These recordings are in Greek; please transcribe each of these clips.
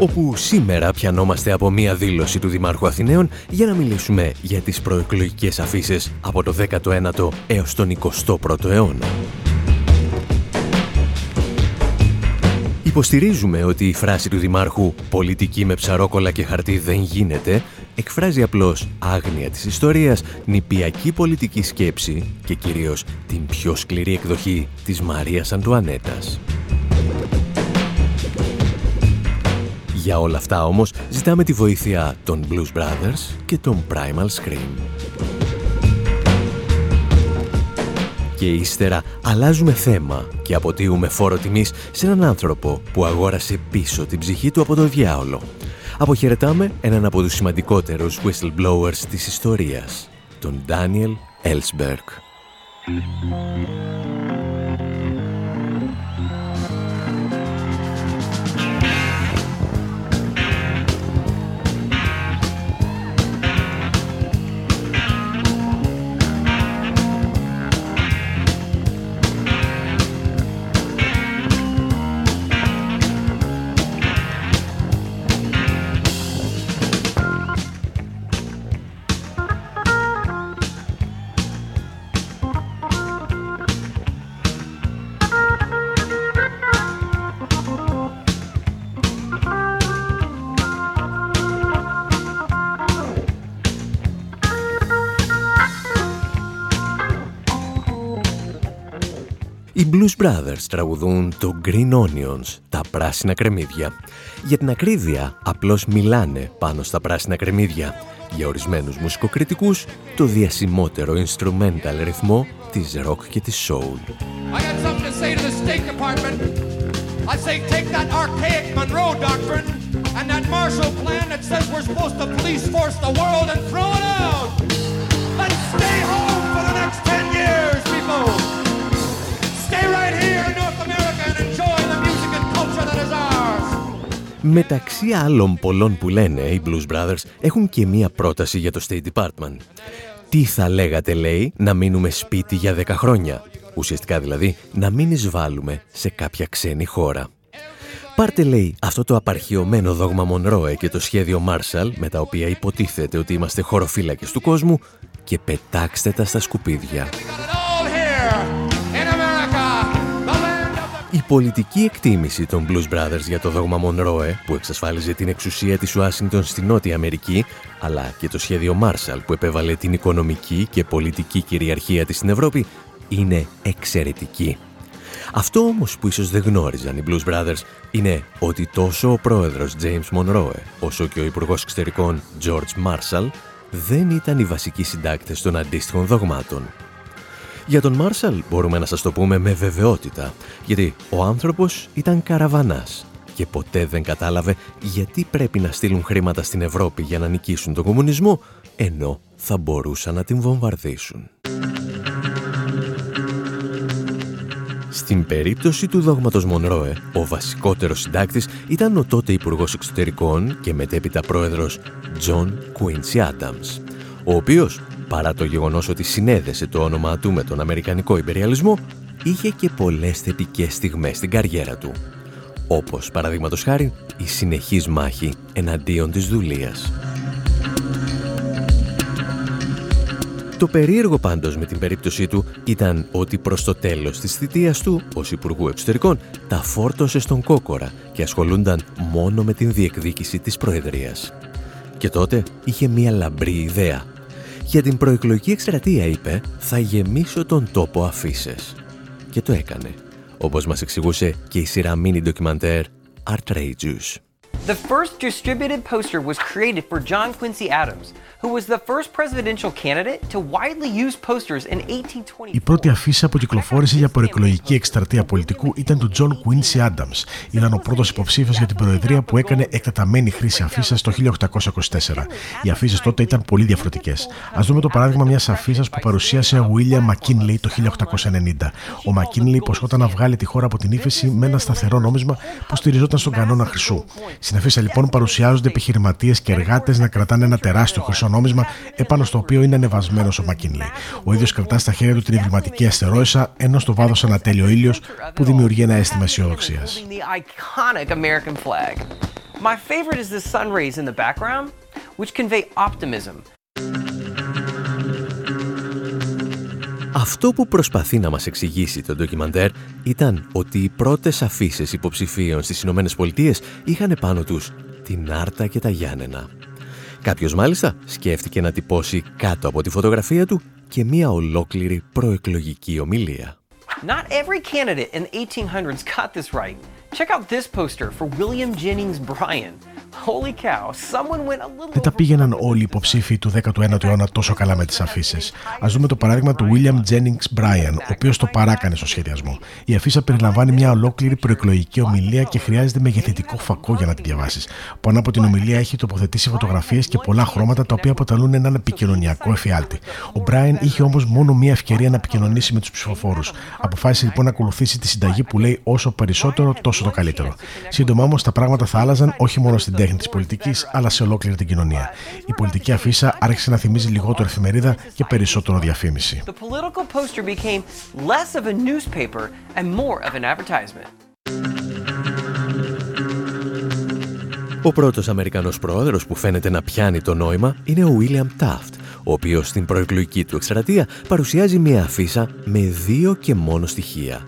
Όπου σήμερα πιανόμαστε από μία δήλωση του Δημάρχου Αθηναίων για να μιλήσουμε για τις προεκλογικές αφήσεις από το 19ο έως τον 21ο αιώνα. Υποστηρίζουμε ότι η φράση του Δημάρχου «πολιτική με ψαρόκολα και χαρτί δεν γίνεται» εκφράζει απλώς άγνοια της ιστορίας, νηπιακή πολιτική σκέψη και κυρίως την πιο σκληρή εκδοχή της Μαρίας Αντουανέτας. Για όλα αυτά όμως ζητάμε τη βοήθεια των Blues Brothers και των Primal Scream. Και ύστερα αλλάζουμε θέμα και αποτείουμε φόρο τιμής σε έναν άνθρωπο που αγόρασε πίσω την ψυχή του από το διάολο. Αποχαιρετάμε έναν από τους σημαντικότερους whistleblowers της ιστορίας, τον Daniel Ellsberg. Brothers τραγουδούν το Green Onions, τα πράσινα κρεμμύδια. Για την ακρίβεια, απλώς μιλάνε πάνω στα πράσινα κρεμμύδια. Για ορισμένους μουσικοκριτικούς, το διασημότερο instrumental ρυθμό της rock και της soul. I say take that archaic Monroe doctrine and that Marshall Plan that says we're supposed to police force the world and throw it out. Μεταξύ άλλων πολλών που λένε, οι Blues Brothers έχουν και μία πρόταση για το State Department. Τι θα λέγατε, λέει, να μείνουμε σπίτι για 10 χρόνια; Ουσιαστικά δηλαδή, να μην εισβάλλουμε σε κάποια ξένη χώρα. Πάρτε, λέει, αυτό το απαρχιωμένο δόγμα Μονρόε και το σχέδιο Marshall, με τα οποία υποτίθεται ότι είμαστε χωροφύλακες του κόσμου, και πετάξτε τα στα σκουπίδια. Πολιτική εκτίμηση των Blues Brothers για το δόγμα Monroe, που εξασφάλιζε την εξουσία της Ουάσιγκτον στη Νότια Αμερική, αλλά και το σχέδιο Marshall που επέβαλε την οικονομική και πολιτική κυριαρχία της στην Ευρώπη, είναι εξαιρετική. Αυτό όμως που ίσως δεν γνώριζαν οι Blues Brothers είναι ότι τόσο ο πρόεδρος James Monroe όσο και ο υπουργός εξωτερικών George Marshall δεν ήταν οι βασικοί συντάκτες των αντίστοιχων δογμάτων. Για τον Μάρσαλ μπορούμε να σας το πούμε με βεβαιότητα, γιατί ο άνθρωπος ήταν καραβανάς και ποτέ δεν κατάλαβε γιατί πρέπει να στείλουν χρήματα στην Ευρώπη για να νικήσουν τον κομμουνισμό, ενώ θα μπορούσαν να την βομβαρδίσουν. Στην περίπτωση του δόγματος Μονρόε, ο βασικότερος συντάκτης ήταν ο τότε Υπουργός Εξωτερικών και μετέπειτα πρόεδρος John Quincy Adams, ο οποίος παρά το γεγονός ότι συνέδεσε το όνομά του με τον Αμερικανικό υπεριαλισμό, είχε και πολλές θετικές στιγμές στην καριέρα του. Όπως, παραδείγματος χάρη, η συνεχής μάχη εναντίον της δουλείας. Το περίεργο πάντως με την περίπτωσή του ήταν ότι προς το τέλος της θητείας του, ως Υπουργού Εξωτερικών, τα φόρτωσε στον κόκορα και ασχολούνταν μόνο με την διεκδίκηση της Προεδρίας. Και τότε είχε μία λαμπρή ιδέα για την προεκλογική εκστρατεία είπε «Θα γεμίσω τον τόπο αφήσει. Και το έκανε, όπως μας εξηγούσε και η σειρά μίνι ντοκιμαντέρ Outrageous. The first distributed poster was created for John Quincy Adams, who was the first presidential candidate to widely use posters in 1820. Η πρώτη αφίσα που κυκλοφόρησε για προεκλογική εκστρατεία πολιτικού ήταν του John Quincy Adams. Ήταν ο πρώτος υποψήφιος για την Προεδρία που έκανε εκτεταμένη χρήση αφίσας το 1824. Οι αφήσει τότε ήταν πολύ διαφορετικές. Α δούμε το παράδειγμα μιας αφίσας που παρουσίασε ο William McKinley το 1890. Ο McKinley υποσχόταν να βγάλει τη χώρα από την ύφεση με ένα σταθερό νόμισμα που στηριζόταν στον κανόνα χρυσού. Στην αφίσα λοιπόν παρουσιάζονται επιχειρηματίες και εργάτες να κρατάνε ένα τεράστιο χρυσό νόμισμα επάνω στο οποίο είναι ανεβασμένος ο Μακίνλι. Ο ίδιος κρατά στα χέρια του την εμβληματική αστερόησα, ενώ στο βάθος ανατέλει ο ήλιος που δημιουργεί ένα αίσθημα αισιοδοξίας. My favorite is the sun rays in the background, which convey optimism. Αυτό που προσπαθεί να μας εξηγήσει το ντοκιμαντέρ ήταν ότι οι πρώτες αφήσεις υποψηφίων στις Ηνωμένες Πολιτείες είχαν πάνω τους την Άρτα και τα Γιάννενα. Κάποιος μάλιστα σκέφτηκε να τυπώσει κάτω από τη φωτογραφία του και μία ολόκληρη προεκλογική ομιλία. Not every candidate in the 1800s got this right. Check out this poster for William Jennings Bryan. Δεν τα πήγαιναν όλοι οι υποψήφοι του 19ου αιώνα τόσο καλά με τις αφήσει. Α δούμε το παράδειγμα του William Jennings Bryan, ο οποίος το παράκανε στο σχεδιασμό. Η αφίσα περιλαμβάνει μια ολόκληρη προεκλογική ομιλία και χρειάζεται μεγεθυντικό φακό για να τη διαβάσεις. Πάνω από την ομιλία έχει τοποθετήσει φωτογραφίες και πολλά χρώματα τα οποία αποτελούν έναν επικοινωνιακό εφιάλτη. Ο Brian είχε όμως μόνο μία ευκαιρία να επικοινωνήσει με τους ψηφοφόρους. Αποφάσισε λοιπόν να ακολουθήσει τη συνταγή που λέει όσο περισσότερο, τόσο το καλύτερο. Σύντομα όμως τα πράγματα θα άλλαζαν όχι μόνο στην τέχνη της πολιτικής, αλλά σε ολόκληρη την κοινωνία. Η πολιτική αφίσα άρχισε να θυμίζει λιγότερο εφημερίδα και περισσότερο διαφήμιση. Ο πρώτος Αμερικανός πρόεδρος που φαίνεται να πιάνει το νόημα είναι ο William Taft, ο οποίος στην προεκλογική του εκστρατεία παρουσιάζει μια αφίσα με δύο και μόνο στοιχεία.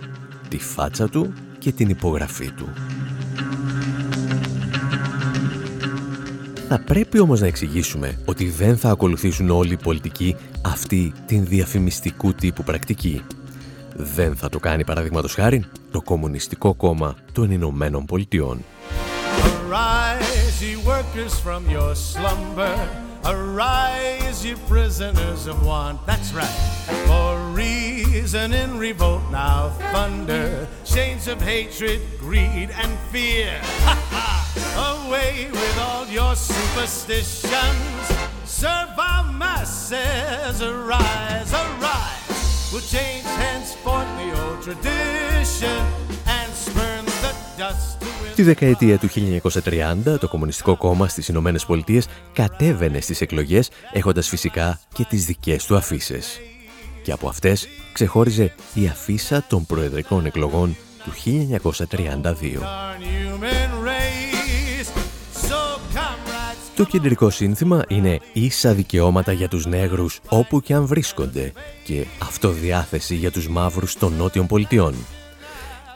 Τη φάτσα του και την υπογραφή του. Θα πρέπει όμως να εξηγήσουμε ότι δεν θα ακολουθήσουν όλοι οι πολιτικοί αυτή την διαφημιστικού τύπου πρακτική. Δεν θα το κάνει παραδείγματος χάρη το Κομμουνιστικό Κόμμα των Ηνωμένων Πολιτειών. Arise, workers from your slumber. Arise, ye prisoners of want. That's right. For reason in revolt now thunder. Chains of hatred, greed, and fear. Away with all your superstitions. Serve our masses. Arise, arise. We'll change henceforth the old tradition and spurn the dust Τη δεκαετία του 1930 το Κομμουνιστικό Κόμμα στις Ηνωμένες Πολιτείες κατέβαινε στις εκλογές έχοντας φυσικά και τις δικές του αφήσει. Και από αυτές ξεχώριζε η αφίσα των προεδρικών εκλογών του 1932. Το κεντρικό σύνθημα είναι ίσα δικαιώματα για τους νέγρους όπου και αν βρίσκονται και αυτοδιάθεση για τους μαύρους των νότιων πολιτιών.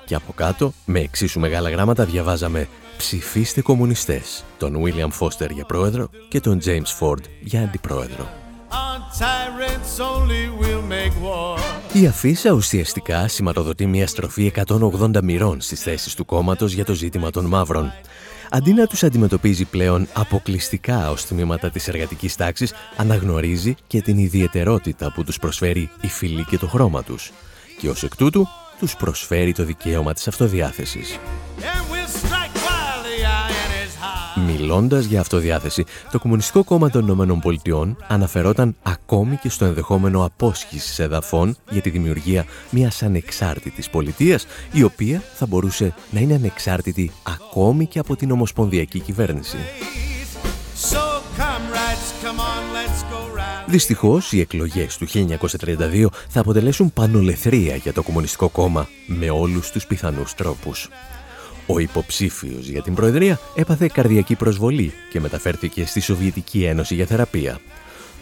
Και από κάτω, με εξίσου μεγάλα γράμματα, διαβάζαμε «Ψηφίστε κομμουνιστές», τον William Foster για πρόεδρο και τον James Ford για αντιπρόεδρο. Η αφίσα ουσιαστικά σηματοδοτεί μια στροφή 180 μοιρών στις θέσεις του κόμματος για το ζήτημα των μαύρων αντί να τους αντιμετωπίζει πλέον αποκλειστικά ως τμήματα της εργατικής τάξης, αναγνωρίζει και την ιδιαιτερότητα που τους προσφέρει η φυλή και το χρώμα τους και ως εκ τούτου τους προσφέρει το δικαίωμα της αυτοδιάθεσης. Μιλώντας για αυτοδιάθεση, το Κομμουνιστικό Κόμμα των Ηνωμένων Πολιτειών αναφερόταν ακόμη και στο ενδεχόμενο απόσχησης εδαφών για τη δημιουργία μιας ανεξάρτητης πολιτείας, η οποία θα μπορούσε να είναι ανεξάρτητη ακόμη και από την Ομοσπονδιακή Κυβέρνηση. Δυστυχώς, οι εκλογές του 1932 θα αποτελέσουν πανολεθρία για το Κομμουνιστικό Κόμμα με όλους τους πιθανούς τρόπους. Ο υποψήφιος για την Προεδρία έπαθε καρδιακή προσβολή και μεταφέρθηκε στη Σοβιετική Ένωση για θεραπεία.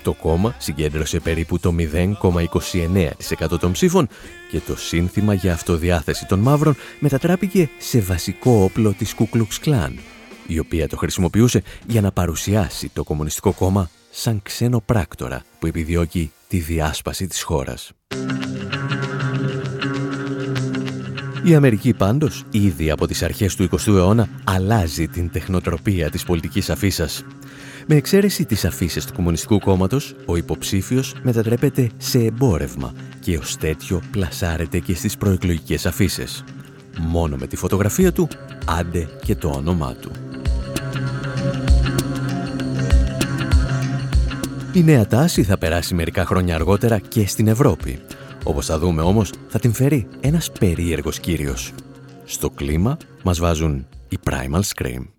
Το κόμμα συγκέντρωσε περίπου το 0,29% των ψήφων και το σύνθημα για αυτοδιάθεση των μαύρων μετατράπηκε σε βασικό όπλο της Κουκλουξ Κλάν, η οποία το χρησιμοποιούσε για να παρουσιάσει το Κομμουνιστικό Κόμμα σαν ξένο πράκτορα που επιδιώκει τη διάσπαση της χώρας. Η Αμερική πάντως ήδη από τις αρχές του 20ου αιώνα αλλάζει την τεχνοτροπία της πολιτικής αφήσας. Με εξαίρεση τις αφήσεις του Κομμουνιστικού Κόμματος, ο υποψήφιος μετατρέπεται σε εμπόρευμα και ως τέτοιο πλασάρεται και στις προεκλογικές αφήσεις. Μόνο με τη φωτογραφία του, άντε και το όνομά του. Η νέα τάση θα περάσει μερικά χρόνια αργότερα και στην Ευρώπη. Όπως θα δούμε όμως, θα την φέρει ένας περίεργος κύριος. Στο κλίμα μας βάζουν οι Primal Scream.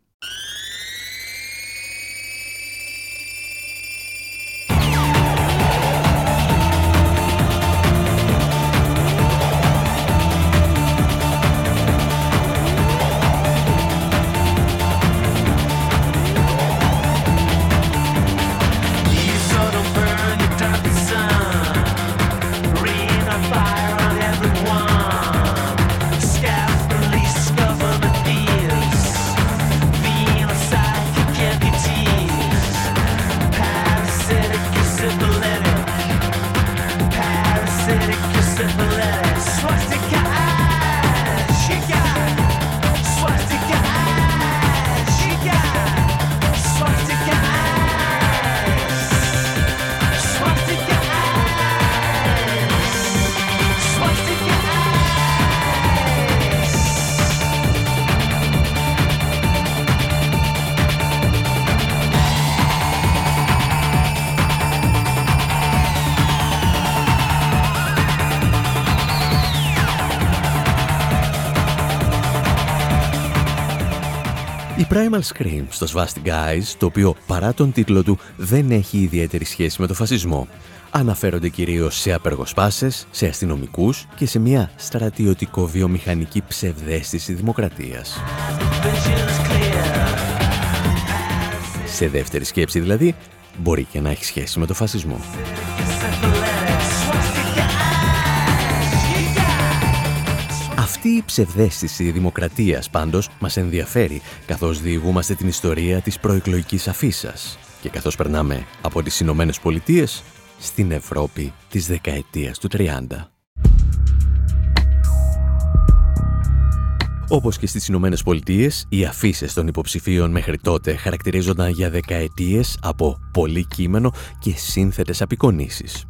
Primal Scream στο Svastic Guys, το οποίο παρά τον τίτλο του δεν έχει ιδιαίτερη σχέση με το φασισμό. Αναφέρονται κυρίως σε απεργοσπάσες, σε αστυνομικούς και σε μια στρατιωτικό-βιομηχανική ψευδέστηση δημοκρατίας. Σε δεύτερη σκέψη δηλαδή, μπορεί και να έχει σχέση με το φασισμό. Η ψευδέστηση δημοκρατίας πάντως μας ενδιαφέρει καθώς διηγούμαστε την ιστορία της προεκλογικής αφήσας και καθώς περνάμε από τις Ηνωμένες Πολιτείες στην Ευρώπη της δεκαετίας του 30. Όπως και στις Ηνωμένες Πολιτείες, οι αφήσει των υποψηφίων μέχρι τότε χαρακτηρίζονταν για δεκαετίες από πολύ κείμενο και σύνθετες απεικονίσεις.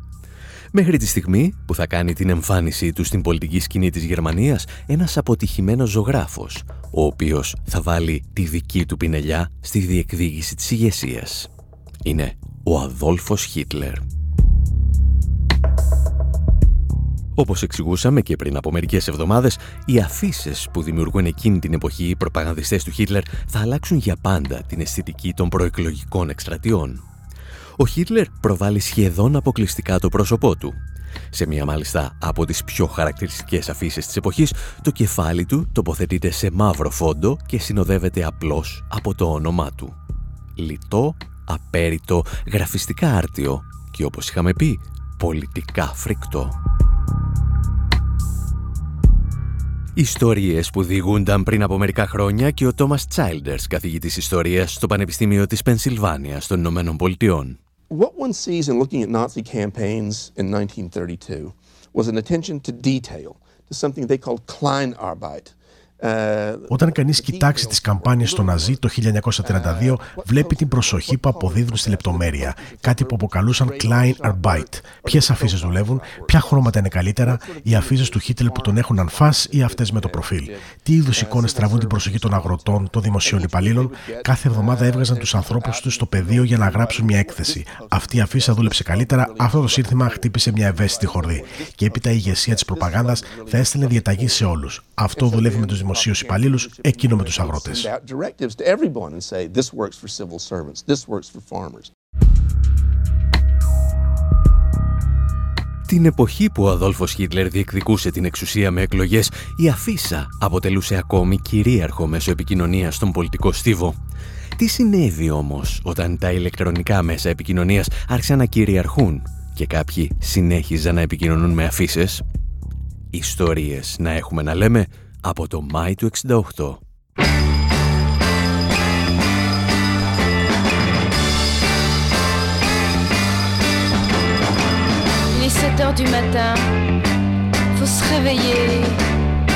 Μέχρι τη στιγμή που θα κάνει την εμφάνισή του στην πολιτική σκηνή της Γερμανίας ένας αποτυχημένος ζωγράφος, ο οποίος θα βάλει τη δική του πινελιά στη διεκδίκηση της ηγεσίας. Είναι ο Αδόλφος Χίτλερ. Όπως εξηγούσαμε και πριν από μερικές εβδομάδες, οι αφήσεις που δημιουργούν εκείνη την εποχή οι προπαγανδιστές του Χίτλερ θα αλλάξουν για πάντα την αισθητική των προεκλογικών εκστρατιών ο Χίτλερ προβάλλει σχεδόν αποκλειστικά το πρόσωπό του. Σε μία μάλιστα από τις πιο χαρακτηριστικές αφήσεις της εποχής, το κεφάλι του τοποθετείται σε μαύρο φόντο και συνοδεύεται απλώς από το όνομά του. Λιτό, απέριτο, γραφιστικά άρτιο και όπως είχαμε πει, πολιτικά φρικτό. Ιστορίες που διηγούνταν πριν από μερικά χρόνια και ο Τόμας Τσάιλντερς, καθηγητής ιστορίας στο Πανεπιστήμιο της Πενσιλβάνια των Ηνωμένων Πολιτειών. What one sees in looking at Nazi campaigns in 1932 was an attention to detail, to something they called Kleinarbeit, Όταν κανείς κοιτάξει τις καμπάνιες στο Ναζί το 1932, βλέπει την προσοχή που αποδίδουν στη λεπτομέρεια. Κάτι που αποκαλούσαν Klein Arbeit. Ποιες αφήσεις δουλεύουν, ποια χρώματα είναι καλύτερα, οι αφήσεις του Χίτλερ που τον έχουν ανφάς ή αυτές με το προφίλ. Τι είδους εικόνες τραβούν την προσοχή των αγροτών, των δημοσίων υπαλλήλων; Κάθε εβδομάδα έβγαζαν τους ανθρώπους τους στο πεδίο για να γράψουν μια έκθεση. Αυτή η αφήσα δούλεψε καλύτερα, αυτό το σύνθημα χτύπησε μια ευαίσθητη χορδή. Και έπειτα η ηγεσία της προπαγάνδας θα έστελνε διαταγή σε όλους. Αυτό δουλεύει με τους δημοσίους υπαλλήλους, εκείνο με τους αγρότες. Την εποχή που ο Αδόλφος Χίτλερ διεκδικούσε την εξουσία με εκλογές, η αφίσα αποτελούσε ακόμη κυρίαρχο μέσω επικοινωνίας στον πολιτικό στίβο. Τι συνέβη όμως όταν τα ηλεκτρονικά μέσα επικοινωνίας άρχισαν να κυριαρχούν και κάποιοι συνέχιζαν να επικοινωνούν με αφήσει. Ιστορίες να έχουμε να λέμε από το Μάη του 68. Il est 7 heures du matin, faut se réveiller.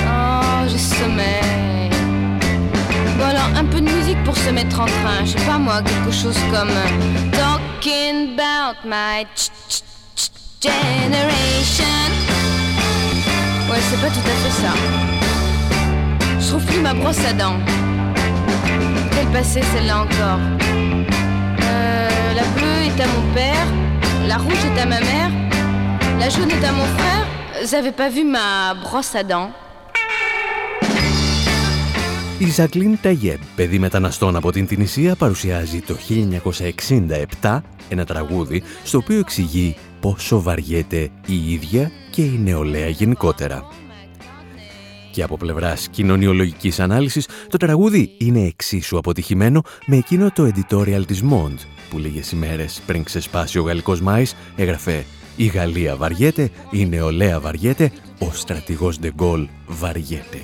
Oh, sommeil. Bon alors, un peu de musique pour se mettre en train. Je sais pas moi, quelque chose comme euh, Talking about my generation. Ouais, c'est pas tout à fait ça. Je trouve plus ma brosse à dents. Quelle passée celle-là encore euh, La bleue est à mon père, la rouge est à ma mère, la jaune est à mon frère. Vous avez pas vu ma brosse à dents Η Ζαγκλίν Ταγιέμπ, παιδί μεταναστών από την Τινησία, παρουσιάζει το 1967 ένα τραγούδι στο οποίο εξηγεί πόσο βαριέται η ίδια και η νεολαία γενικότερα. Και από πλευράς κοινωνιολογικής ανάλυσης, το τραγούδι είναι εξίσου αποτυχημένο με εκείνο το editorial της Mond, που λίγες ημέρες πριν ξεσπάσει ο γαλλικός Μάης έγραφε «Η Γαλλία βαριέται, η νεολαία βαριέται, ο στρατηγός Ντεγκόλ βαριέται».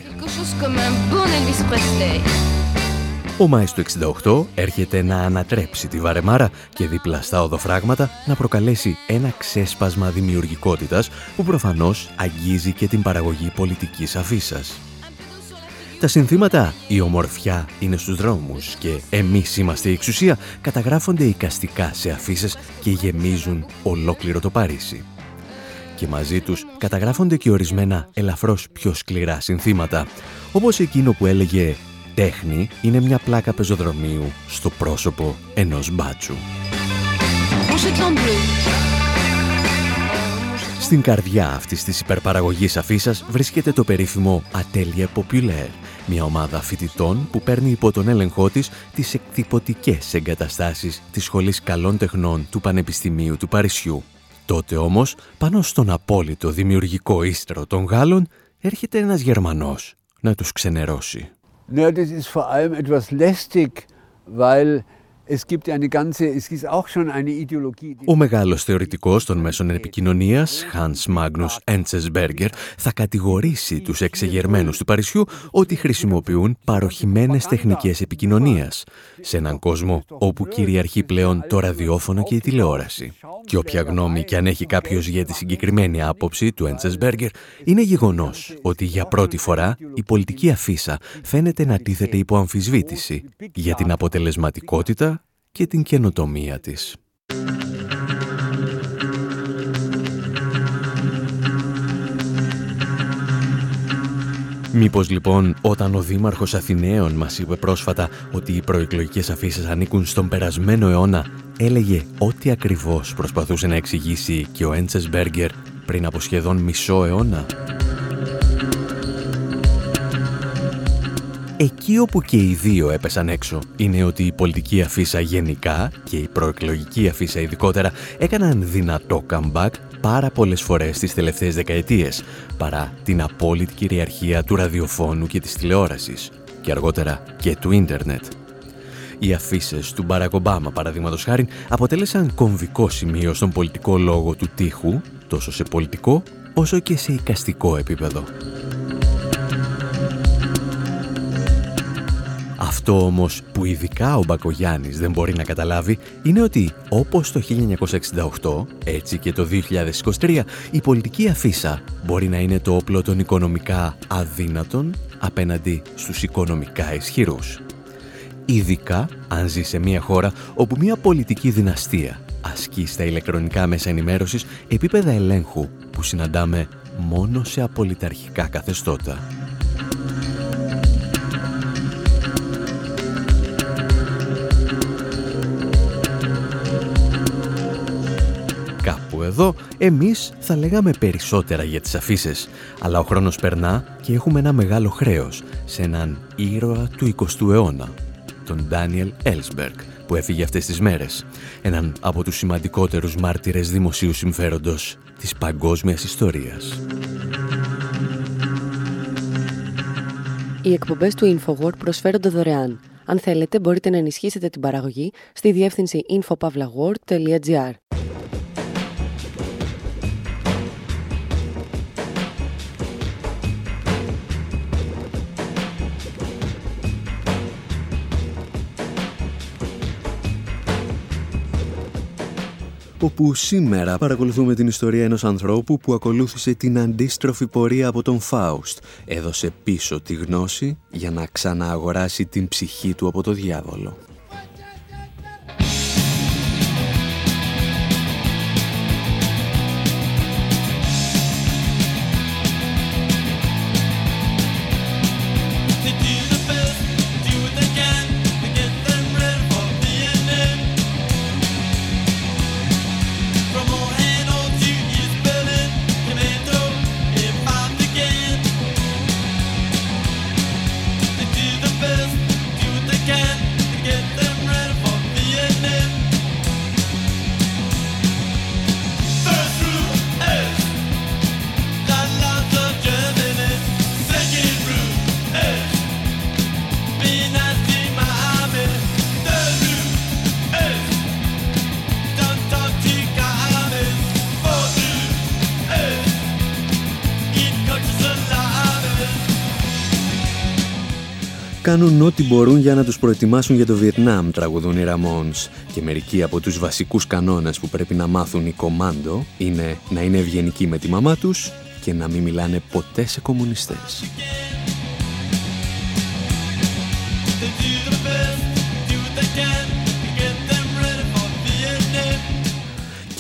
Ο Μάης του 68 έρχεται να ανατρέψει τη Βαρεμάρα και δίπλα στα οδοφράγματα να προκαλέσει ένα ξέσπασμα δημιουργικότητας που προφανώς αγγίζει και την παραγωγή πολιτικής αφήσας. Τα συνθήματα «Η ομορφιά είναι στους δρόμους» και «Εμείς είμαστε η εξουσία» καταγράφονται οικαστικά σε αφήσει και γεμίζουν ολόκληρο το Παρίσι. Και μαζί τους καταγράφονται και ορισμένα ελαφρώς πιο σκληρά συνθήματα, όπως εκείνο που έλεγε τέχνη είναι μια πλάκα πεζοδρομίου στο πρόσωπο ενός μπάτσου. Στην καρδιά αυτής της υπερπαραγωγής αφίσας βρίσκεται το περίφημο Atelier Populaire, μια ομάδα φοιτητών που παίρνει υπό τον έλεγχό της τις εκτυπωτικές εγκαταστάσεις της Σχολής Καλών Τεχνών του Πανεπιστημίου του Παρισιού. Τότε όμως, πάνω στον απόλυτο δημιουργικό ίστρο των Γάλλων, έρχεται ένας Γερμανός να τους ξενερώσει. Ja, das ist vor allem etwas lästig, weil Ο μεγάλος θεωρητικός των μέσων επικοινωνίας, Hans Magnus Enzensberger, θα κατηγορήσει τους εξεγερμένους του Παρισιού ότι χρησιμοποιούν παροχημένες τεχνικές επικοινωνίας σε έναν κόσμο όπου κυριαρχεί πλέον το ραδιόφωνο και η τηλεόραση. Και όποια γνώμη και αν έχει κάποιος για τη συγκεκριμένη άποψη του Enzensberger, είναι γεγονός ότι για πρώτη φορά η πολιτική αφίσα φαίνεται να τίθεται υπό αμφισβήτηση για την αποτελεσματικότητα και την καινοτομία της. Μήπως λοιπόν όταν ο Δήμαρχος Αθηναίων μας είπε πρόσφατα ότι οι προεκλογικές αφήσεις ανήκουν στον περασμένο αιώνα έλεγε ό,τι ακριβώς προσπαθούσε να εξηγήσει και ο Έντσες Μπέργκερ πριν από σχεδόν μισό αιώνα; Εκεί όπου και οι δύο έπεσαν έξω είναι ότι η πολιτική αφίσα γενικά και η προεκλογική αφίσα ειδικότερα έκαναν δυνατό comeback πάρα πολλές φορές τις τελευταίες δεκαετίες παρά την απόλυτη κυριαρχία του ραδιοφώνου και της τηλεόρασης και αργότερα και του ίντερνετ. Οι αφήσει του Μπαρακ Ομπάμα, παραδείγματος χάρη, αποτέλεσαν κομβικό σημείο στον πολιτικό λόγο του τείχου, τόσο σε πολιτικό όσο και σε οικαστικό επίπεδο. Αυτό όμως που ειδικά ο Μπακογιάννης δεν μπορεί να καταλάβει είναι ότι όπως το 1968, έτσι και το 2023, η πολιτική αφίσα μπορεί να είναι το όπλο των οικονομικά αδύνατων απέναντι στους οικονομικά ισχυρούς. Ειδικά αν ζει σε μια χώρα όπου μια πολιτική δυναστεία ασκεί στα ηλεκτρονικά μέσα ενημέρωσης επίπεδα ελέγχου που συναντάμε μόνο σε απολυταρχικά καθεστώτα. Εδώ, εμείς θα λέγαμε περισσότερα για τις αφήσει, αλλά ο χρόνος περνά και έχουμε ένα μεγάλο χρέος σε έναν ήρωα του 20ου αιώνα, τον Ντάνιελ Έλσμπεργκ, που έφυγε αυτές τις μέρες, έναν από τους σημαντικότερους μάρτυρες δημοσίου συμφέροντος της παγκόσμιας ιστορίας. Οι εκπομπές του InfoWord προσφέρονται δωρεάν. Αν θέλετε, μπορείτε να ενισχύσετε την παραγωγή στη διεύθυνση infopavlagor.gr. όπου σήμερα παρακολουθούμε την ιστορία ενός ανθρώπου που ακολούθησε την αντίστροφη πορεία από τον Φάουστ. Έδωσε πίσω τη γνώση για να ξανααγοράσει την ψυχή του από το διάβολο. Μπορούν για να τους προετοιμάσουν για το Βιετνάμ, τραγουδούν οι Ραμόνς. Και μερικοί από τους βασικούς κανόνες που πρέπει να μάθουν οι κομάντο είναι να είναι ευγενικοί με τη μαμά τους και να μην μιλάνε ποτέ σε κομμουνιστές.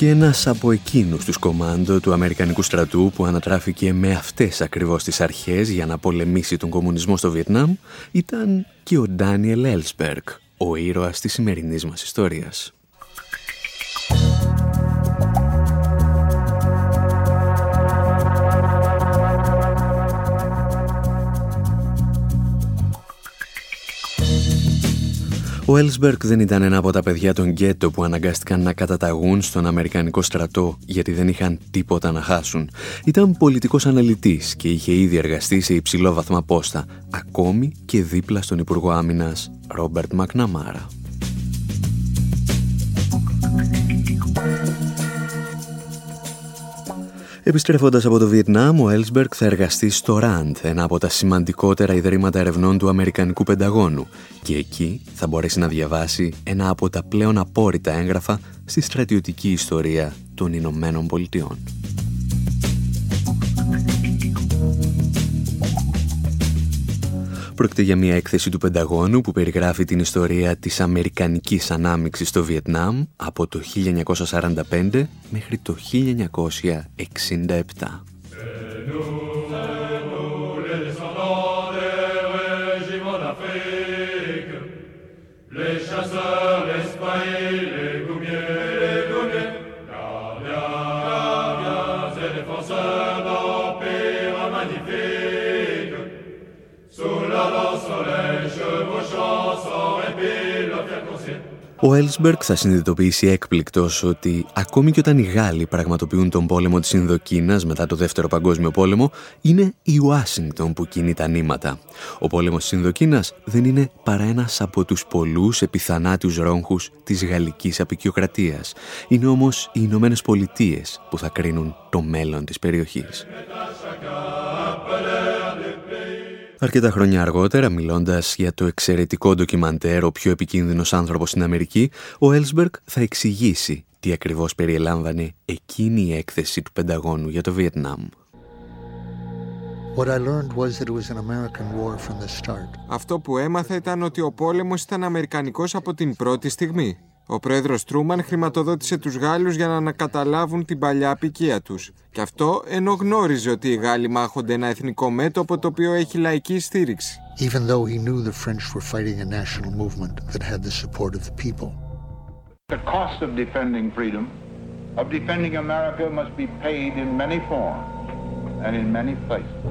Και ένας από εκείνους τους κομάντο του Αμερικανικού στρατού που ανατράφηκε με αυτές ακριβώς τις αρχές για να πολεμήσει τον κομμουνισμό στο Βιετνάμ ήταν και ο Ντάνιελ Έλσπερκ, ο ήρωας της σημερινής μας ιστορίας. Ο Έλσμπερκ δεν ήταν ένα από τα παιδιά των γκέτο που αναγκάστηκαν να καταταγούν στον Αμερικανικό στρατό γιατί δεν είχαν τίποτα να χάσουν. Ήταν πολιτικός αναλυτής και είχε ήδη εργαστεί σε υψηλό βαθμό πόστα, ακόμη και δίπλα στον Υπουργό Άμυνας Ρόμπερτ Μακναμάρα. Επιστρέφοντας από το Βιετνάμ, ο Έλσμπερκ θα εργαστεί στο RAND, ένα από τα σημαντικότερα ιδρύματα ερευνών του Αμερικανικού Πενταγώνου και εκεί θα μπορέσει να διαβάσει ένα από τα πλέον απόρριτα έγγραφα στη στρατιωτική ιστορία των Ηνωμένων Πολιτειών. Πρόκειται για μια έκθεση του Πενταγώνου που περιγράφει την ιστορία της Αμερικανικής ανάμειξης στο Βιετνάμ από το 1945 μέχρι το 1967. Ο Έλσμπεργκ θα συνειδητοποιήσει έκπληκτος ότι ακόμη και όταν οι Γάλλοι πραγματοποιούν τον πόλεμο της Ινδοκίνας μετά το Δεύτερο Παγκόσμιο Πόλεμο, είναι η Ουάσιγκτον που κινεί τα νήματα. Ο πόλεμος της Ινδοκίνας δεν είναι παρά ένας από τους πολλούς επιθανάτιους ρόγχους της γαλλικής απεικιοκρατίας. Είναι όμως οι Ηνωμένες Πολιτείες που θα κρίνουν το μέλλον της περιοχής. Αρκετά χρόνια αργότερα, μιλώντας για το εξαιρετικό ντοκιμαντέρ «Ο πιο επικίνδυνος άνθρωπος στην Αμερική», ο Έλσμπεργκ θα εξηγήσει τι ακριβώς περιελάμβανε εκείνη η έκθεση του Πενταγώνου για το Βιετνάμ. Αυτό που έμαθα ήταν ότι ο πόλεμος ήταν αμερικανικός από την πρώτη στιγμή. Ο πρόεδρος Τρούμαν χρηματοδότησε τους Γάλλους για να ανακαταλάβουν την παλιά απικία τους. Και αυτό ενώ γνώριζε ότι οι Γάλλοι μάχονται ένα εθνικό μέτωπο το οποίο έχει λαϊκή στήριξη. Even though he knew the French were fighting a national movement that had the support of the people. The cost of defending freedom, of defending America must be paid in many forms and in many places.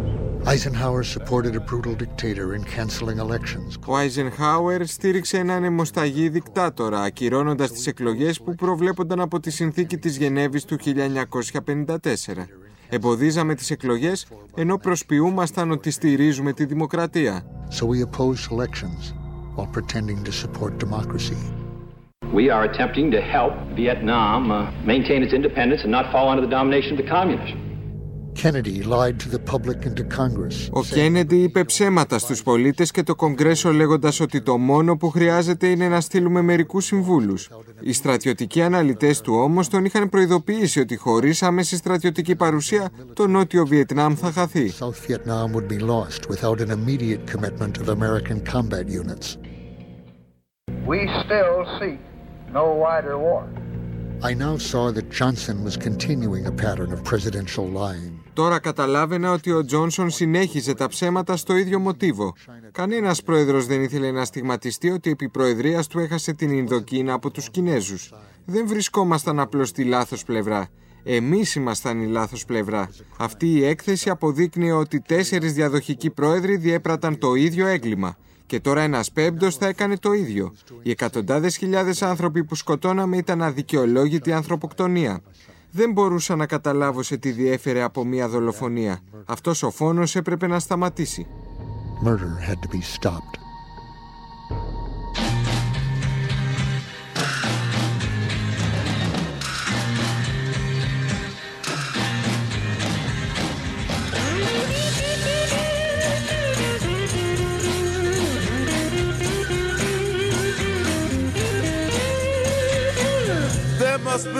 Ο Eisenhower στήριξε έναν αιμοσταγή δικτάτορα, ακυρώνοντας τις εκλογές που προβλέπονταν από τη συνθήκη της Γενέβης του 1954. Εμποδίζαμε τις εκλογές, ενώ προσποιούμασταν ότι στηρίζουμε τη δημοκρατία. So we opposed elections while pretending to support democracy. We are attempting to help Vietnam uh, maintain its independence and not fall under the domination of the communists. Ο Κέννεντι είπε ψέματα στους πολίτες και το Κογκρέσο λέγοντας ότι το μόνο που χρειάζεται είναι να στείλουμε μερικούς συμβούλους. Οι στρατιωτικοί αναλυτές του όμως τον είχαν προειδοποιήσει ότι χωρίς άμεση στρατιωτική παρουσία το Νότιο Βιετνάμ θα χαθεί. We still seek no wider war. I now saw that Johnson was continuing a pattern of presidential lying. Τώρα καταλάβαινα ότι ο Τζόνσον συνέχιζε τα ψέματα στο ίδιο μοτίβο. Κανένας πρόεδρος δεν ήθελε να στιγματιστεί ότι επί προεδρίας του έχασε την Ινδοκίνα από τους Κινέζους. Δεν βρισκόμασταν απλώς στη λάθος πλευρά. Εμείς ήμασταν η λάθος πλευρά. Αυτή η έκθεση αποδείκνυε ότι τέσσερις διαδοχικοί πρόεδροι διέπραταν το ίδιο έγκλημα. Και τώρα ένας πέμπτος θα έκανε το ίδιο. Οι εκατοντάδες χιλιάδες άνθρωποι που σκοτώναμε ήταν αδικαιολόγητη ανθρωποκτονία. Δεν μπορούσα να καταλάβω σε τι διέφερε από μια δολοφονία. Αυτός ο φόνος έπρεπε να σταματήσει. Murder had to be stopped.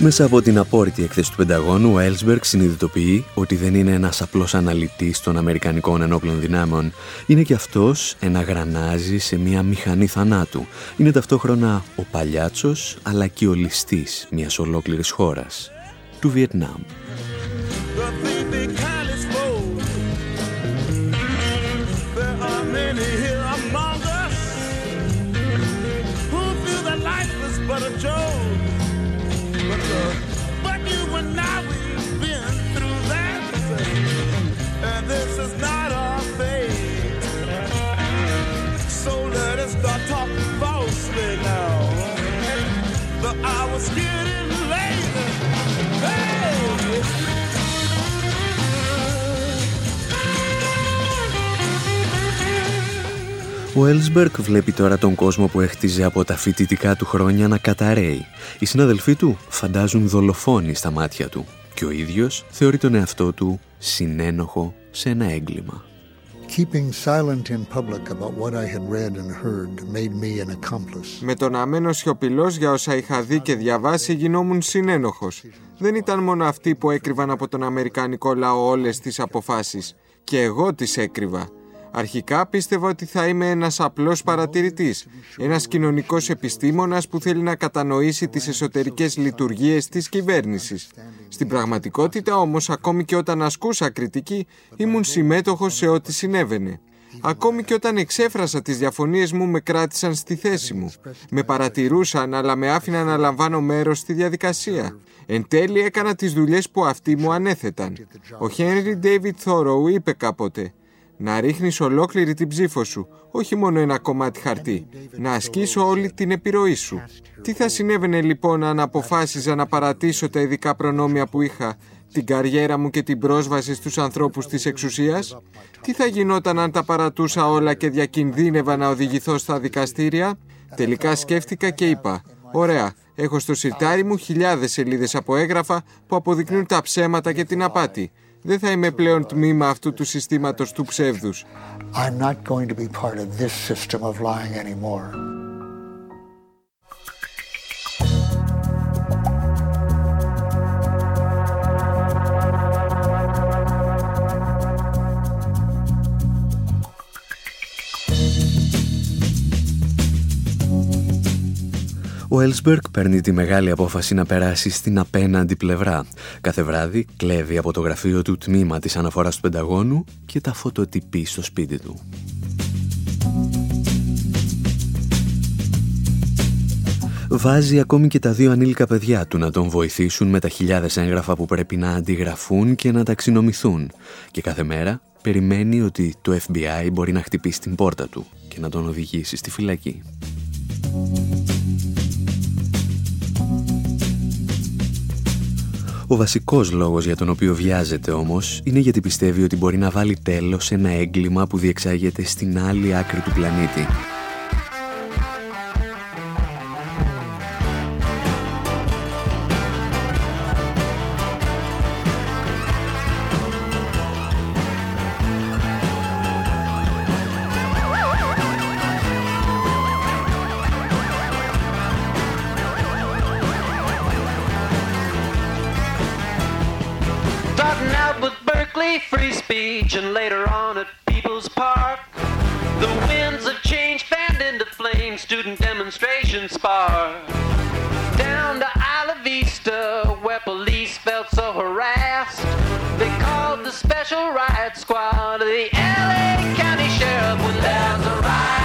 Μέσα από την απόρριτη εκθέση του Πενταγώνου, ο Έλσμπεργκ συνειδητοποιεί ότι δεν είναι ένας απλός αναλυτής των Αμερικανικών ενόπλων δυνάμεων. Είναι και αυτός ένα γρανάζι σε μια μηχανή θανάτου. Είναι ταυτόχρονα ο παλιάτσος αλλά και ο ληστής μιας ολόκληρης χώρας, του Βιετνάμ. Ο Έλσμπερκ βλέπει τώρα τον κόσμο που έχτιζε από τα φοιτητικά του χρόνια να καταραίει. Οι συναδελφοί του φαντάζουν δολοφόνοι στα μάτια του και ο ίδιος θεωρεί τον εαυτό του συνένοχο σε ένα έγκλημα. Με τον αμένο σιωπηλός για όσα είχα δει και διαβάσει γινόμουν συνένοχος. Δεν ήταν μόνο αυτοί που έκρυβαν από τον Αμερικανικό λαό όλες τις αποφάσεις. Και εγώ τις έκρυβα. Αρχικά πίστευα ότι θα είμαι ένας απλός παρατηρητής, ένας κοινωνικός επιστήμονας που θέλει να κατανοήσει τις εσωτερικές λειτουργίες της κυβέρνησης. Στην πραγματικότητα όμως, ακόμη και όταν ασκούσα κριτική, ήμουν συμμέτοχος σε ό,τι συνέβαινε. Ακόμη και όταν εξέφρασα τις διαφωνίες μου με κράτησαν στη θέση μου. Με παρατηρούσαν αλλά με άφηναν να λαμβάνω μέρος στη διαδικασία. Εν τέλει έκανα τις δουλειές που αυτοί μου ανέθεταν. Ο Χένρι Ντέιβιτ Θόροου είπε κάποτε να ρίχνεις ολόκληρη την ψήφο σου, όχι μόνο ένα κομμάτι χαρτί. Να ασκήσω όλη την επιρροή σου. Τι θα συνέβαινε λοιπόν αν αποφάσιζα να παρατήσω τα ειδικά προνόμια που είχα, την καριέρα μου και την πρόσβαση στους ανθρώπους της εξουσίας; Τι θα γινόταν αν τα παρατούσα όλα και διακινδύνευα να οδηγηθώ στα δικαστήρια; Τελικά σκέφτηκα και είπα, ωραία, έχω στο σιρτάρι μου χιλιάδες σελίδες από έγγραφα που αποδεικνύουν τα ψέματα και την απάτη. Δεν θα είμαι πλέον τμήμα αυτού του συστήματος του ψεύδους. I'm not going to be part of this system of lying anymore. Ο Έλσμπερκ παίρνει τη μεγάλη απόφαση να περάσει στην απέναντι πλευρά. Κάθε βράδυ κλέβει από το γραφείο του τμήμα της αναφοράς του Πενταγώνου και τα φωτοτυπεί στο σπίτι του. βάζει ακόμη και τα δύο ανήλικα παιδιά του να τον βοηθήσουν με τα χιλιάδες έγγραφα που πρέπει να αντιγραφούν και να ταξινομηθούν και κάθε μέρα περιμένει ότι το FBI μπορεί να χτυπήσει την πόρτα του και να τον οδηγήσει στη φυλακή. Ο βασικός λόγος για τον οποίο βιάζεται όμως είναι γιατί πιστεύει ότι μπορεί να βάλει τέλος σε ένα έγκλημα που διεξάγεται στην άλλη άκρη του πλανήτη they called the special riot squad. The LA County Sheriff was there's a riot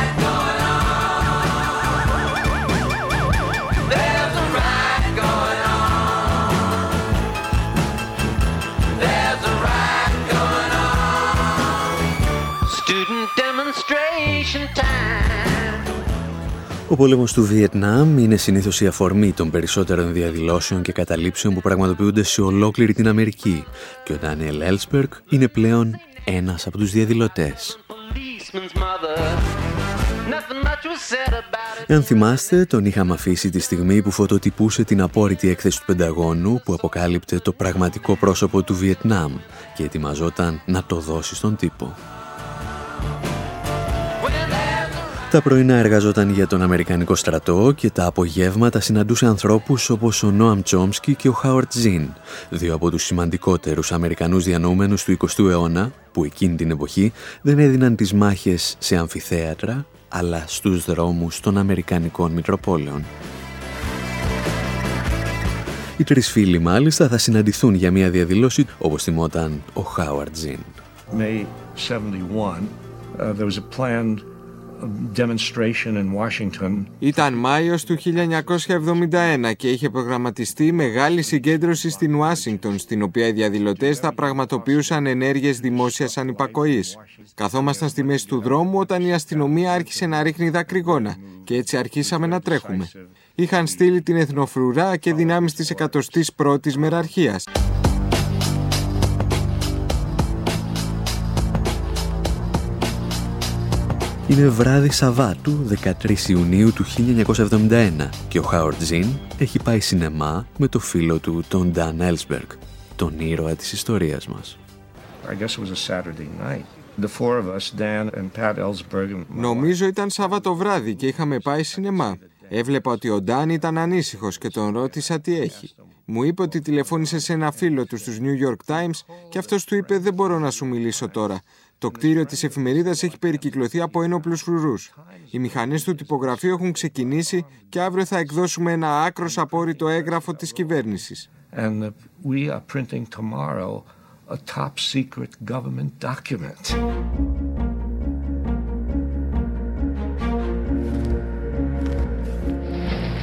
Ο πόλεμος του Βιετνάμ είναι συνήθως η αφορμή των περισσότερων διαδηλώσεων και καταλήψεων που πραγματοποιούνται σε ολόκληρη την Αμερική και ο Ντάνιελ Έλσπερκ είναι πλέον ένας από τους διαδηλωτές. Εάν θυμάστε, τον είχαμε αφήσει τη στιγμή που φωτοτυπούσε την απόρριτη έκθεση του Πενταγώνου που αποκάλυπτε το πραγματικό πρόσωπο του Βιετνάμ και ετοιμαζόταν να το δώσει στον τύπο. Τα πρωινά εργαζόταν για τον Αμερικανικό στρατό και τα απογεύματα συναντούσε ανθρώπους όπως ο Νόαμ Τσόμσκι και ο Χάουαρτ Ζιν, δύο από τους σημαντικότερους Αμερικανούς διανοούμενους του 20ου αιώνα, που εκείνη την εποχή δεν έδιναν τις μάχες σε αμφιθέατρα, αλλά στους δρόμους των Αμερικανικών Μητροπόλεων. Οι τρεις φίλοι μάλιστα θα συναντηθούν για μια διαδηλώση όπως θυμόταν ο Χάουαρτ Ζιν. May 71, uh, there was a planned demonstration in Washington. Ήταν Μάιος του 1971 και είχε προγραμματιστεί μεγάλη συγκέντρωση στην Ουάσιγκτον, στην οποία οι διαδηλωτές θα πραγματοποιούσαν ενέργειες δημόσιας ανυπακοής. Καθόμασταν στη μέση του δρόμου όταν η αστυνομία άρχισε να ρίχνει δακρυγόνα και έτσι αρχίσαμε να τρέχουμε. Είχαν στείλει την εθνοφρουρά και δυνάμεις της 101ης μεραρχίας. Είναι βράδυ Σαββάτου 13 Ιουνίου του 1971 και ο Χάουαρτ Ζιν έχει πάει σινεμά με το φίλο του τον Νταν Έλσμπεργκ, τον ήρωα της ιστορίας μας. Νομίζω ήταν Σάββατο βράδυ και είχαμε πάει σινεμά. Έβλεπα ότι ο Νταν ήταν ανήσυχος και τον ρώτησα τι έχει. Μου είπε ότι τηλεφώνησε σε ένα φίλο του στους New York Times και αυτός του είπε δεν μπορώ να σου μιλήσω τώρα. Το κτίριο της εφημερίδας έχει περικυκλωθεί από ένοπλους φρουρούς. Οι μηχανές του τυπογραφείου έχουν ξεκινήσει και αύριο θα εκδώσουμε ένα άκρος απόρριτο έγγραφο της κυβέρνησης. And we are printing tomorrow a top secret government document.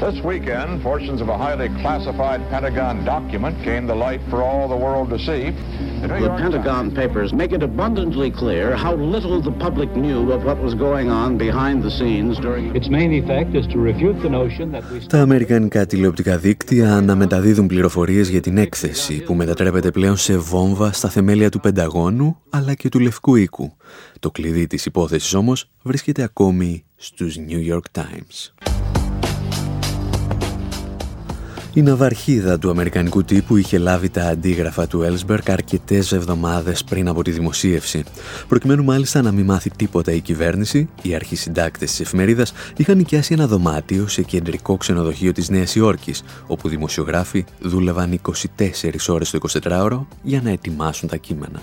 This weekend, portions of a highly classified Pentagon document came to light for all the world to see. The Pentagon Papers make it abundantly clear how little the public knew of what was going on behind the scenes during its main effect is to refute the notion that we Τα αμερικανικά τηλεοπτικά δίκτυα αναμεταδίδουν πληροφορίες για την έκθεση που μετατρέπεται πλέον σε βόμβα στα θεμέλια του Πενταγώνου αλλά και του Λευκού Οίκου. Το κλειδί της υπόθεσης όμως βρίσκεται ακόμη στους New York Times. Η ναυαρχίδα του αμερικανικού τύπου είχε λάβει τα αντίγραφα του Έλσμπερκ αρκετές εβδομάδες πριν από τη δημοσίευση. Προκειμένου μάλιστα να μην μάθει τίποτα η κυβέρνηση, οι αρχισυντάκτες της εφημερίδας είχαν νοικιάσει ένα δωμάτιο σε κεντρικό ξενοδοχείο της Νέας Υόρκης, όπου δημοσιογράφοι δούλευαν 24 ώρες το 24ωρο για να ετοιμάσουν τα κείμενα.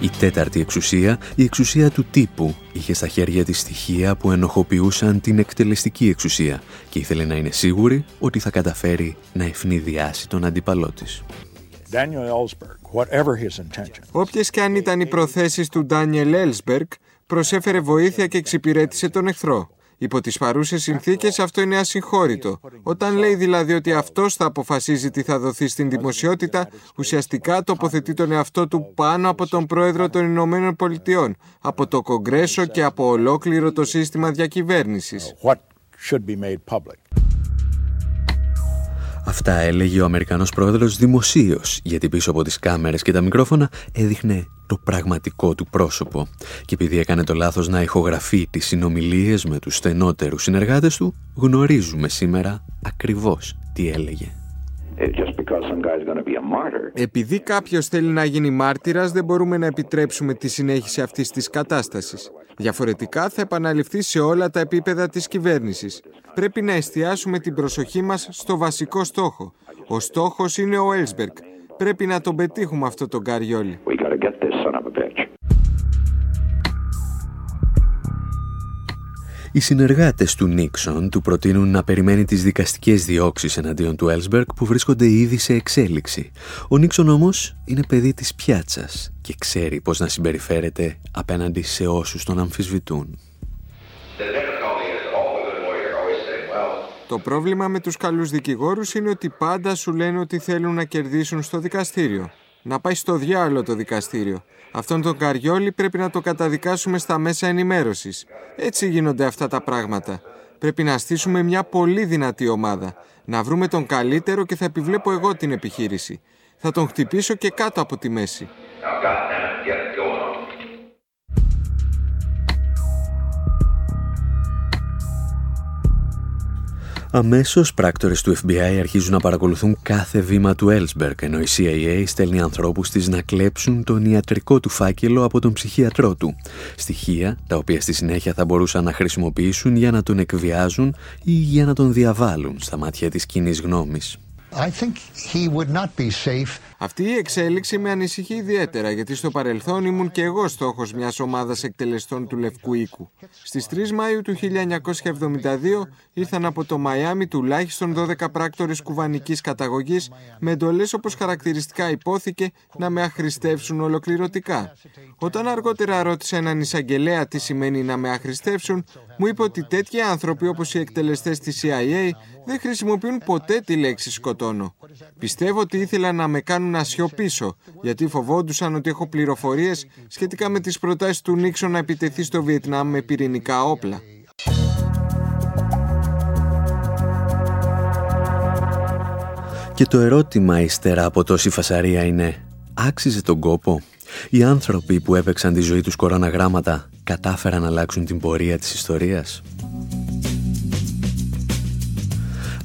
Η τέταρτη εξουσία, η εξουσία του τύπου, είχε στα χέρια της στοιχεία που ενοχοποιούσαν την εκτελεστική εξουσία και ήθελε να είναι σίγουρη ότι θα καταφέρει να ευνηδιάσει τον αντίπαλό της. Όποιες και αν ήταν οι προθέσεις του Ντάνιελ Έλσμπεργκ, προσέφερε βοήθεια και εξυπηρέτησε τον εχθρό. Υπό τις παρούσες συνθήκες αυτό είναι ασυγχώρητο. Όταν λέει δηλαδή ότι αυτός θα αποφασίζει τι θα δοθεί στην δημοσιότητα, ουσιαστικά τοποθετεί τον εαυτό του πάνω από τον πρόεδρο των Ηνωμένων Πολιτειών, από το Κογκρέσο και από ολόκληρο το σύστημα διακυβέρνησης. Αυτά έλεγε ο Αμερικανός πρόεδρος δημοσίως, γιατί πίσω από τις κάμερες και τα μικρόφωνα έδειχνε το πραγματικό του πρόσωπο. Και επειδή έκανε το λάθος να ηχογραφεί τις συνομιλίες με τους στενότερους συνεργάτες του, γνωρίζουμε σήμερα ακριβώς τι έλεγε. Επειδή κάποιος θέλει να γίνει μάρτυρας, δεν μπορούμε να επιτρέψουμε τη συνέχιση αυτής της κατάστασης. Διαφορετικά θα επαναληφθεί σε όλα τα επίπεδα της κυβέρνησης. Πρέπει να εστιάσουμε την προσοχή μας στο βασικό στόχο. Ο στόχος είναι ο Έλσμπεργκ. Πρέπει να τον πετύχουμε αυτό τον Καριόλι. Οι συνεργάτες του Νίξον του προτείνουν να περιμένει τις δικαστικές διώξεις εναντίον του Έλσμπεργκ που βρίσκονται ήδη σε εξέλιξη. Ο Νίξον όμως είναι παιδί της πιάτσας και ξέρει πώς να συμπεριφέρεται απέναντι σε όσους τον αμφισβητούν. Το πρόβλημα με τους καλούς δικηγόρους είναι ότι πάντα σου λένε ότι θέλουν να κερδίσουν στο δικαστήριο. Να πάει στο διάλογο το δικαστήριο. Αυτόν τον Καριόλι πρέπει να το καταδικάσουμε στα μέσα ενημέρωσης. Έτσι γίνονται αυτά τα πράγματα. Πρέπει να στήσουμε μια πολύ δυνατή ομάδα. Να βρούμε τον καλύτερο και θα επιβλέπω εγώ την επιχείρηση. Θα τον χτυπήσω και κάτω από τη μέση. Αμέσως πράκτορες του FBI αρχίζουν να παρακολουθούν κάθε βήμα του Ellsberg, ενώ η CIA στέλνει ανθρώπους της να κλέψουν τον ιατρικό του φάκελο από τον ψυχίατρό του. Στοιχεία τα οποία στη συνέχεια θα μπορούσαν να χρησιμοποιήσουν για να τον εκβιάζουν ή για να τον διαβάλουν στα μάτια της κοινής γνώμης. Αυτή η εξέλιξη με ανησυχεί ιδιαίτερα γιατί στο παρελθόν ήμουν και εγώ στόχος μιας ομάδας εκτελεστών του Λευκού Οίκου. Στις 3 Μαΐου του 1972 ήρθαν από το Μαϊάμι τουλάχιστον 12 πράκτορες κουβανικής καταγωγής με εντολές όπως χαρακτηριστικά υπόθηκε να με αχρηστεύσουν ολοκληρωτικά. Όταν αργότερα ρώτησα έναν εισαγγελέα τι σημαίνει να με αχρηστεύσουν, μου είπε ότι τέτοιοι άνθρωποι όπως οι εκτελεστές της CIA δεν χρησιμοποιούν ποτέ τη λέξη σκοτώνω. Πιστεύω ότι ήθελαν να με κάνουν να σιωπήσω, γιατί φοβόντουσαν ότι έχω πληροφορίες σχετικά με τις προτάσεις του Νίξον να επιτεθεί στο Βιετνάμ με πυρηνικά όπλα. Και το ερώτημα ύστερα από τόση φασαρία είναι «Άξιζε τον κόπο» Οι άνθρωποι που έπαιξαν τη ζωή τους κοροναγράμματα κατάφεραν να αλλάξουν την πορεία της ιστορίας;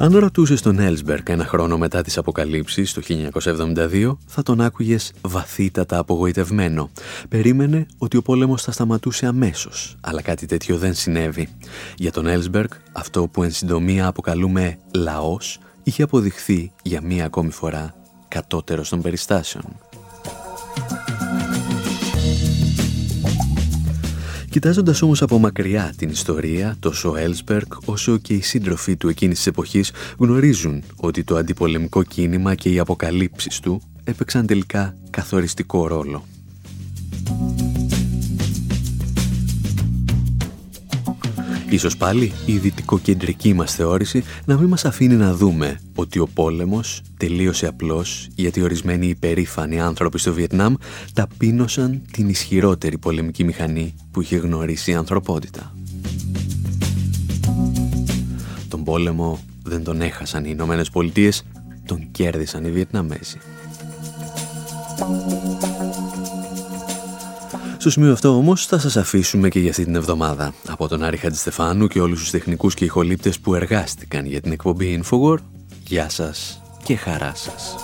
Αν ρωτούσες τον Έλσμπερκ ένα χρόνο μετά τις αποκαλύψεις το 1972, θα τον άκουγες βαθύτατα απογοητευμένο. Περίμενε ότι ο πόλεμος θα σταματούσε αμέσως, αλλά κάτι τέτοιο δεν συνέβη. Για τον Έλσμπερκ, αυτό που εν συντομία αποκαλούμε «λαός» είχε αποδειχθεί για μία ακόμη φορά κατώτερος των περιστάσεων. Κοιτάζοντας όμως από μακριά την ιστορία, τόσο ο Έλσμπερκ όσο και οι σύντροφοί του εκείνης της εποχής γνωρίζουν ότι το αντιπολεμικό κίνημα και οι αποκαλύψεις του έπαιξαν τελικά καθοριστικό ρόλο. Ίσως πάλι η δυτικοκεντρική μας θεώρηση να μην μας αφήνει να δούμε ότι ο πόλεμος τελείωσε απλώς γιατί ορισμένοι υπερήφανοι άνθρωποι στο Βιετνάμ ταπείνωσαν την ισχυρότερη πολεμική μηχανή που είχε γνωρίσει η ανθρωπότητα. Τον πόλεμο δεν τον έχασαν οι Ηνωμένες Πολιτείες, τον κέρδισαν οι Βιετναμέζοι. Στο σημείο αυτό όμως θα σας αφήσουμε και για αυτή την εβδομάδα. Από τον Άρη Χατζηστεφάνου και όλους τους τεχνικούς και ηχολήπτες που εργάστηκαν για την εκπομπή Infowar, γεια σας και χαρά σας.